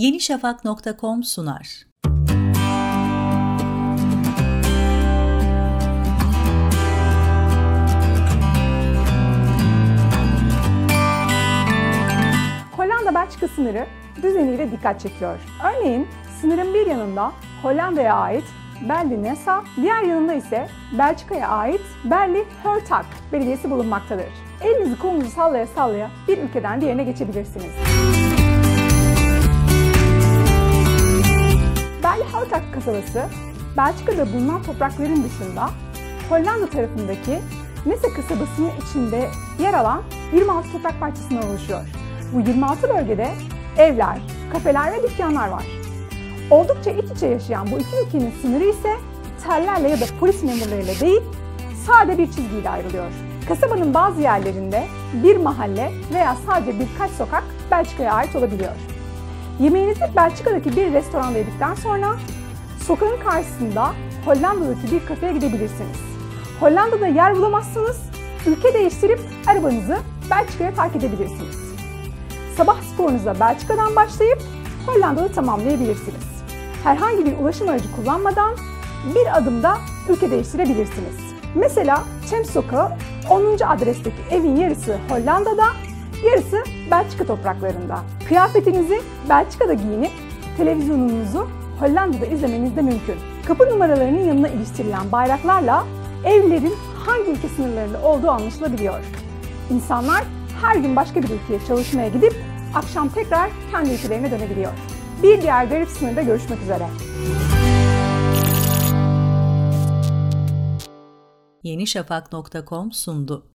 yenişafak.com sunar. Hollanda-Belçika sınırı düzeniyle dikkat çekiyor. Örneğin sınırın bir yanında Hollanda'ya ait Berli Nesa, diğer yanında ise Belçika'ya ait Berli Hörtak belediyesi bulunmaktadır. Elinizi kolunuzu sallaya sallaya bir ülkeden diğerine geçebilirsiniz. Berli Hörtak kasabası, Belçika'da bulunan toprakların dışında Hollanda tarafındaki Nesa kasabasının içinde yer alan 26 toprak parçasından oluşuyor. Bu 26 bölgede evler, kafeler ve dükkanlar var. Oldukça iç içe yaşayan bu iki ülkenin sınırı ise tellerle ya da polis memurlarıyla değil, sade bir çizgiyle ayrılıyor. Kasabanın bazı yerlerinde bir mahalle veya sadece birkaç sokak Belçika'ya ait olabiliyor. Yemeğinizi Belçika'daki bir restoranda yedikten sonra sokağın karşısında Hollanda'daki bir kafeye gidebilirsiniz. Hollanda'da yer bulamazsanız ülke değiştirip arabanızı Belçika'ya park edebilirsiniz. Sabah sporunuza Belçika'dan başlayıp Hollanda'da tamamlayabilirsiniz. Herhangi bir ulaşım aracı kullanmadan bir adımda ülke değiştirebilirsiniz. Mesela Champs Sokağı 10. adresteki evin yarısı Hollanda'da, yarısı Belçika topraklarında. Kıyafetinizi Belçika'da giyinip televizyonunuzu Hollanda'da izlemeniz de mümkün. Kapı numaralarının yanına iliştirilen bayraklarla evlerin hangi ülke sınırlarında olduğu anlaşılabiliyor. İnsanlar her gün başka bir ülkeye çalışmaya gidip akşam tekrar kendi ülkelerine dönebiliyor. Bir diğer garip sınırda görüşmek üzere. yenişafak.com sundu.